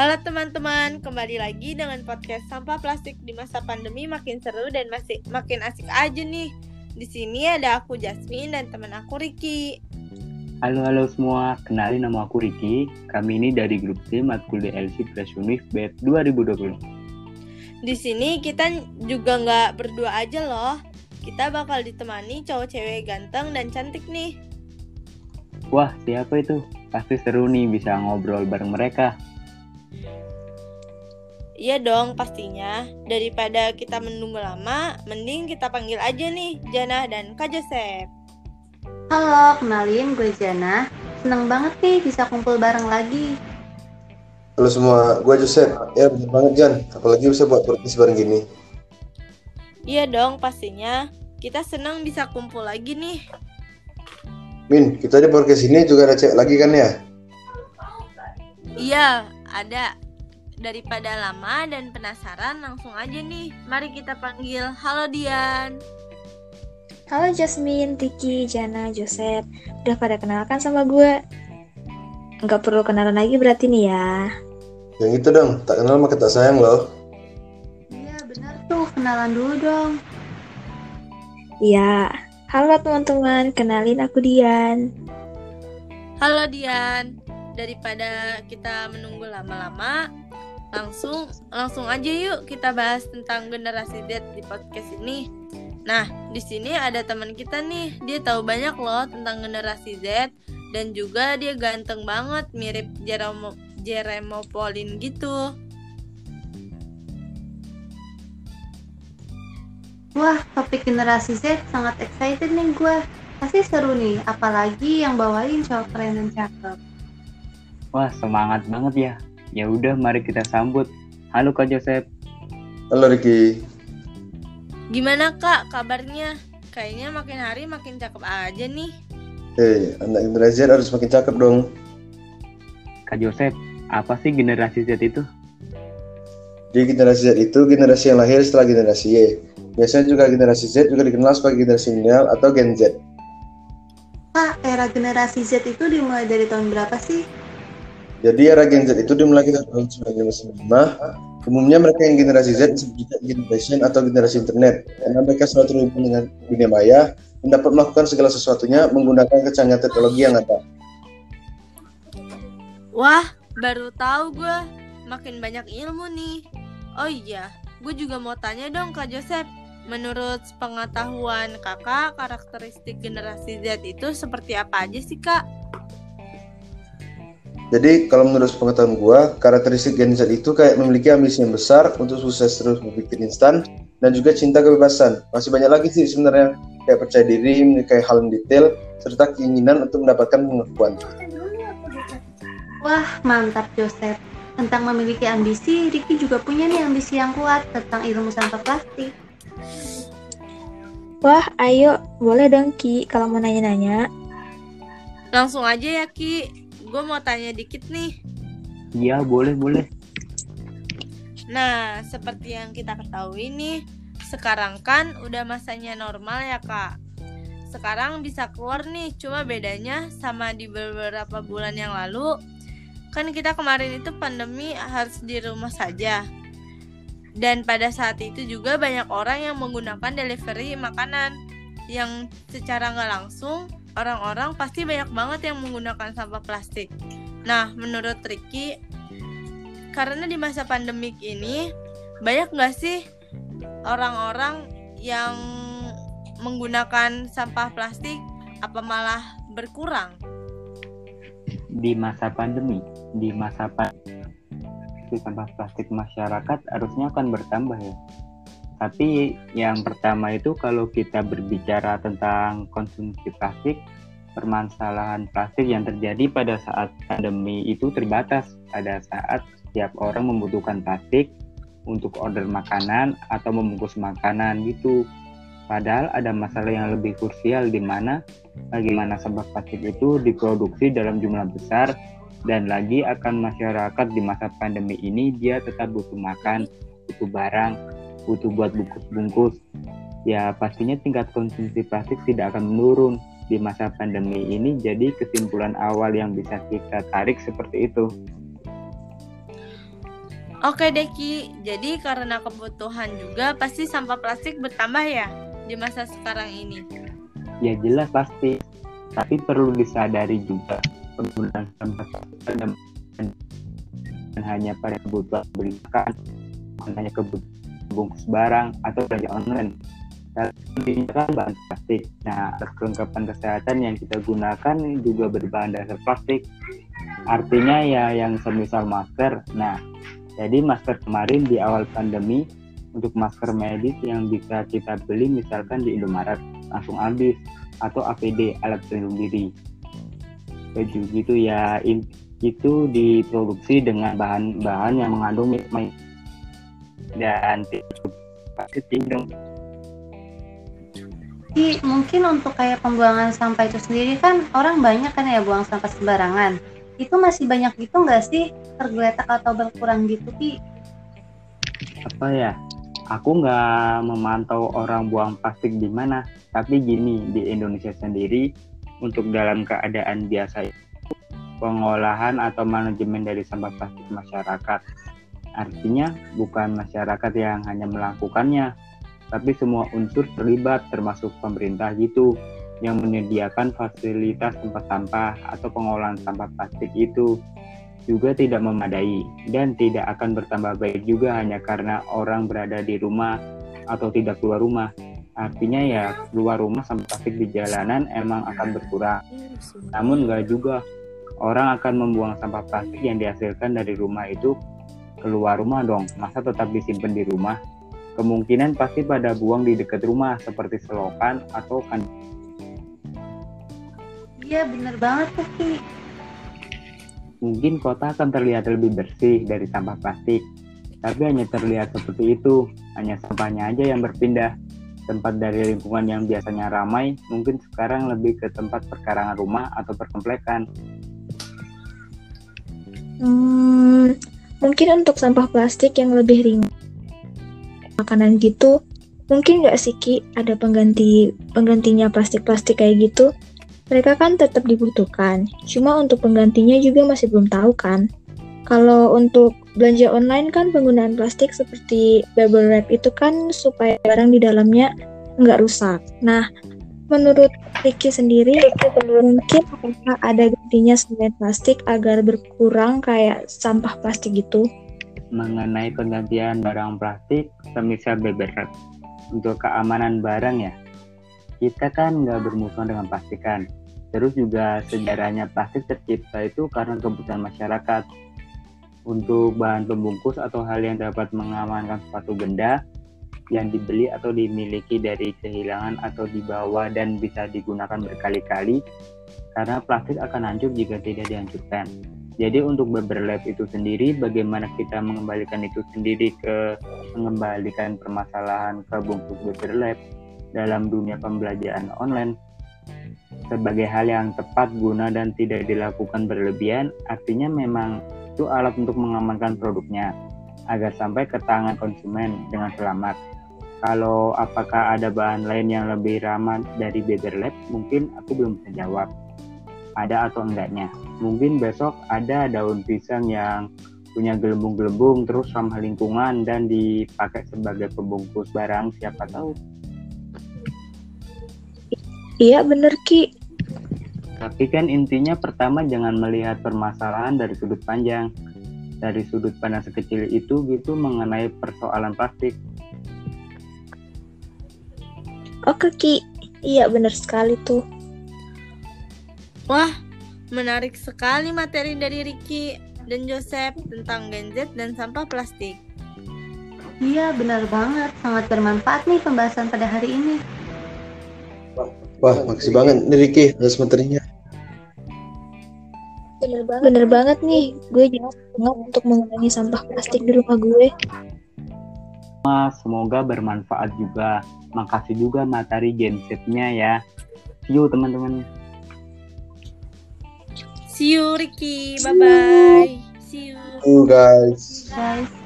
Halo teman-teman, kembali lagi dengan podcast sampah plastik di masa pandemi makin seru dan masih makin asik aja nih. Di sini ada aku Jasmine dan teman aku Riki. Halo halo semua, kenalin nama aku Riki. Kami ini dari grup C Matkul DLC Fresh Unif BET 2020. Di sini kita juga nggak berdua aja loh. Kita bakal ditemani cowok cewek ganteng dan cantik nih. Wah, siapa itu? Pasti seru nih bisa ngobrol bareng mereka. Iya dong pastinya. Daripada kita menunggu lama, mending kita panggil aja nih Jana dan Kak Joseph. Halo, kenalin gue Jana. Seneng banget nih bisa kumpul bareng lagi. Halo semua, gue Joseph. Ya bener banget Jan, apalagi bisa buat podcast bareng gini. Iya dong pastinya. Kita senang bisa kumpul lagi nih. Min, kita di podcast ini juga ada cewek lagi kan ya? Iya, ada. Daripada lama dan penasaran, langsung aja nih. Mari kita panggil. Halo Dian. Halo Jasmine, Tiki, Jana, Joseph. Udah pada kenalkan sama gue? Nggak perlu kenalan lagi berarti nih ya. Yang itu dong, tak kenal maka tak sayang loh. Iya bener tuh, kenalan dulu dong. Iya. Halo teman-teman, kenalin aku Dian. Halo Dian. Daripada kita menunggu lama-lama, langsung langsung aja yuk kita bahas tentang generasi Z di podcast ini. Nah, di sini ada teman kita nih, dia tahu banyak loh tentang generasi Z dan juga dia ganteng banget, mirip Jeremo Jeremo Pauline gitu. Wah, topik generasi Z sangat excited nih gue. Pasti seru nih, apalagi yang bawain cowok keren dan cakep. Wah, semangat banget ya. Ya udah, mari kita sambut. Halo Kak Joseph. Halo Ricky. Gimana kak kabarnya? Kayaknya makin hari makin cakep aja nih. Hei, anak generasi Z harus makin cakep dong. Kak Joseph, apa sih generasi Z itu? Jadi generasi Z itu generasi yang lahir setelah generasi Y. Biasanya juga generasi Z juga dikenal sebagai generasi milenial atau Gen Z. Kak, era generasi Z itu dimulai dari tahun berapa sih? Jadi era Gen Z itu dimulai tahun 1995. Umumnya mereka yang generasi Z disebut juga generation atau generasi internet karena mereka selalu terhubung dengan dunia maya dan dapat melakukan segala sesuatunya menggunakan kecanggihan teknologi yang ada. Wah, baru tahu gue. Makin banyak ilmu nih. Oh iya, gue juga mau tanya dong Kak Joseph. Menurut pengetahuan kakak, karakteristik generasi Z itu seperti apa aja sih kak? Jadi kalau menurut pengetahuan gua, karakteristik Gen Z itu kayak memiliki ambisi yang besar untuk sukses terus berpikir instan dan juga cinta kebebasan. Masih banyak lagi sih sebenarnya kayak percaya diri, kayak hal yang detail, serta keinginan untuk mendapatkan pengakuan. Wah, mantap Joseph. Tentang memiliki ambisi, Ricky juga punya nih ambisi yang kuat tentang ilmu sampah plastik. Wah, ayo, boleh dong Ki kalau mau nanya-nanya. Langsung aja ya Ki, gue mau tanya dikit nih. Iya, boleh, boleh. Nah, seperti yang kita ketahui nih, sekarang kan udah masanya normal ya kak. Sekarang bisa keluar nih, cuma bedanya sama di beberapa bulan yang lalu, kan kita kemarin itu pandemi harus di rumah saja. Dan pada saat itu juga banyak orang yang menggunakan delivery makanan yang secara nggak langsung orang-orang pasti banyak banget yang menggunakan sampah plastik. Nah, menurut Ricky, karena di masa pandemik ini banyak nggak sih orang-orang yang menggunakan sampah plastik apa malah berkurang? Di masa pandemi, di masa pandemi, sampah plastik masyarakat harusnya akan bertambah ya. Tapi yang pertama itu kalau kita berbicara tentang konsumsi plastik, permasalahan plastik yang terjadi pada saat pandemi itu terbatas pada saat setiap orang membutuhkan plastik untuk order makanan atau membungkus makanan gitu. Padahal ada masalah yang lebih krusial di mana bagaimana sampah plastik itu diproduksi dalam jumlah besar dan lagi akan masyarakat di masa pandemi ini dia tetap butuh makan, butuh barang, butuh buat bungkus-bungkus. Ya pastinya tingkat konsumsi plastik tidak akan menurun di masa pandemi ini jadi kesimpulan awal yang bisa kita tarik seperti itu. Oke Deki, jadi karena kebutuhan juga pasti sampah plastik bertambah ya di masa sekarang ini. Ya jelas pasti, tapi perlu disadari juga penggunaan sampah plastik dan hanya pada kebutuhan bukan hanya kebutuhan bungkus barang atau belanja online. Dan kan bahan plastik. Nah, kelengkapan kesehatan yang kita gunakan juga berbahan dasar plastik. Artinya ya yang semisal masker. Nah, jadi masker kemarin di awal pandemi untuk masker medis yang bisa kita beli misalkan di Indomaret langsung habis atau APD alat pelindung diri. Baju gitu ya itu diproduksi dengan bahan-bahan yang mengandung dan tinggal Jadi mungkin untuk kayak pembuangan sampah itu sendiri kan orang banyak kan ya buang sampah sembarangan. Itu masih banyak gitu nggak sih? Tergeletak atau berkurang gitu Ki? apa ya? Aku nggak memantau orang buang plastik di mana. Tapi gini di Indonesia sendiri untuk dalam keadaan biasa itu pengolahan atau manajemen dari sampah plastik masyarakat artinya bukan masyarakat yang hanya melakukannya tapi semua unsur terlibat termasuk pemerintah gitu yang menyediakan fasilitas tempat sampah atau pengolahan sampah plastik itu juga tidak memadai dan tidak akan bertambah baik juga hanya karena orang berada di rumah atau tidak keluar rumah. Artinya ya keluar rumah sampah plastik di jalanan emang akan berkurang. Namun enggak juga orang akan membuang sampah plastik yang dihasilkan dari rumah itu keluar rumah dong. Masa tetap disimpan di rumah? Kemungkinan pasti pada buang di dekat rumah seperti selokan atau kan Iya bener banget Ki. Mungkin kota akan terlihat lebih bersih dari sampah plastik, tapi hanya terlihat seperti itu, hanya sampahnya aja yang berpindah. Tempat dari lingkungan yang biasanya ramai, mungkin sekarang lebih ke tempat perkarangan rumah atau perkomplekan. Hmm, mungkin untuk sampah plastik yang lebih ringan, makanan gitu, mungkin nggak sih Ki ada pengganti penggantinya plastik-plastik kayak gitu? Mereka kan tetap dibutuhkan, cuma untuk penggantinya juga masih belum tahu kan. Kalau untuk belanja online kan penggunaan plastik seperti bubble wrap itu kan supaya barang di dalamnya nggak rusak. Nah, menurut Ricky sendiri, mungkin apakah ada gantinya selain plastik agar berkurang kayak sampah plastik gitu? Mengenai penggantian barang plastik, semisal bubble wrap, untuk keamanan barang ya, kita kan nggak bermusuhan dengan plastik kan. Terus juga sejarahnya plastik tercipta itu karena kebutuhan masyarakat untuk bahan pembungkus atau hal yang dapat mengamankan suatu benda yang dibeli atau dimiliki dari kehilangan atau dibawa dan bisa digunakan berkali-kali karena plastik akan hancur jika tidak dihancurkan. Jadi untuk beberlab itu sendiri bagaimana kita mengembalikan itu sendiri ke mengembalikan permasalahan ke bungkus beberlab dalam dunia pembelajaran online sebagai hal yang tepat guna dan tidak dilakukan berlebihan artinya memang itu alat untuk mengamankan produknya agar sampai ke tangan konsumen dengan selamat. Kalau apakah ada bahan lain yang lebih ramah dari Beber Lab, mungkin aku belum bisa jawab. Ada atau enggaknya. Mungkin besok ada daun pisang yang punya gelembung-gelembung terus ramah lingkungan dan dipakai sebagai pembungkus barang siapa tahu. Iya bener Ki, Tapi kan intinya pertama jangan melihat permasalahan dari sudut panjang. Dari sudut pandang sekecil itu gitu mengenai persoalan plastik. Oke Ki, iya bener sekali tuh. Wah, menarik sekali materi dari Ricky dan Joseph tentang Gen Z dan sampah plastik. Iya bener banget, sangat bermanfaat nih pembahasan pada hari ini. Wah, makasih banget nih Ricky atas materinya. Bener banget. Bener banget nih, gue jangan banget untuk mengurangi sampah plastik di rumah gue. Mas, semoga bermanfaat juga. Makasih juga materi gensetnya ya. See you teman-teman. See you Ricky, bye bye. See you. Tuh guys. Guys,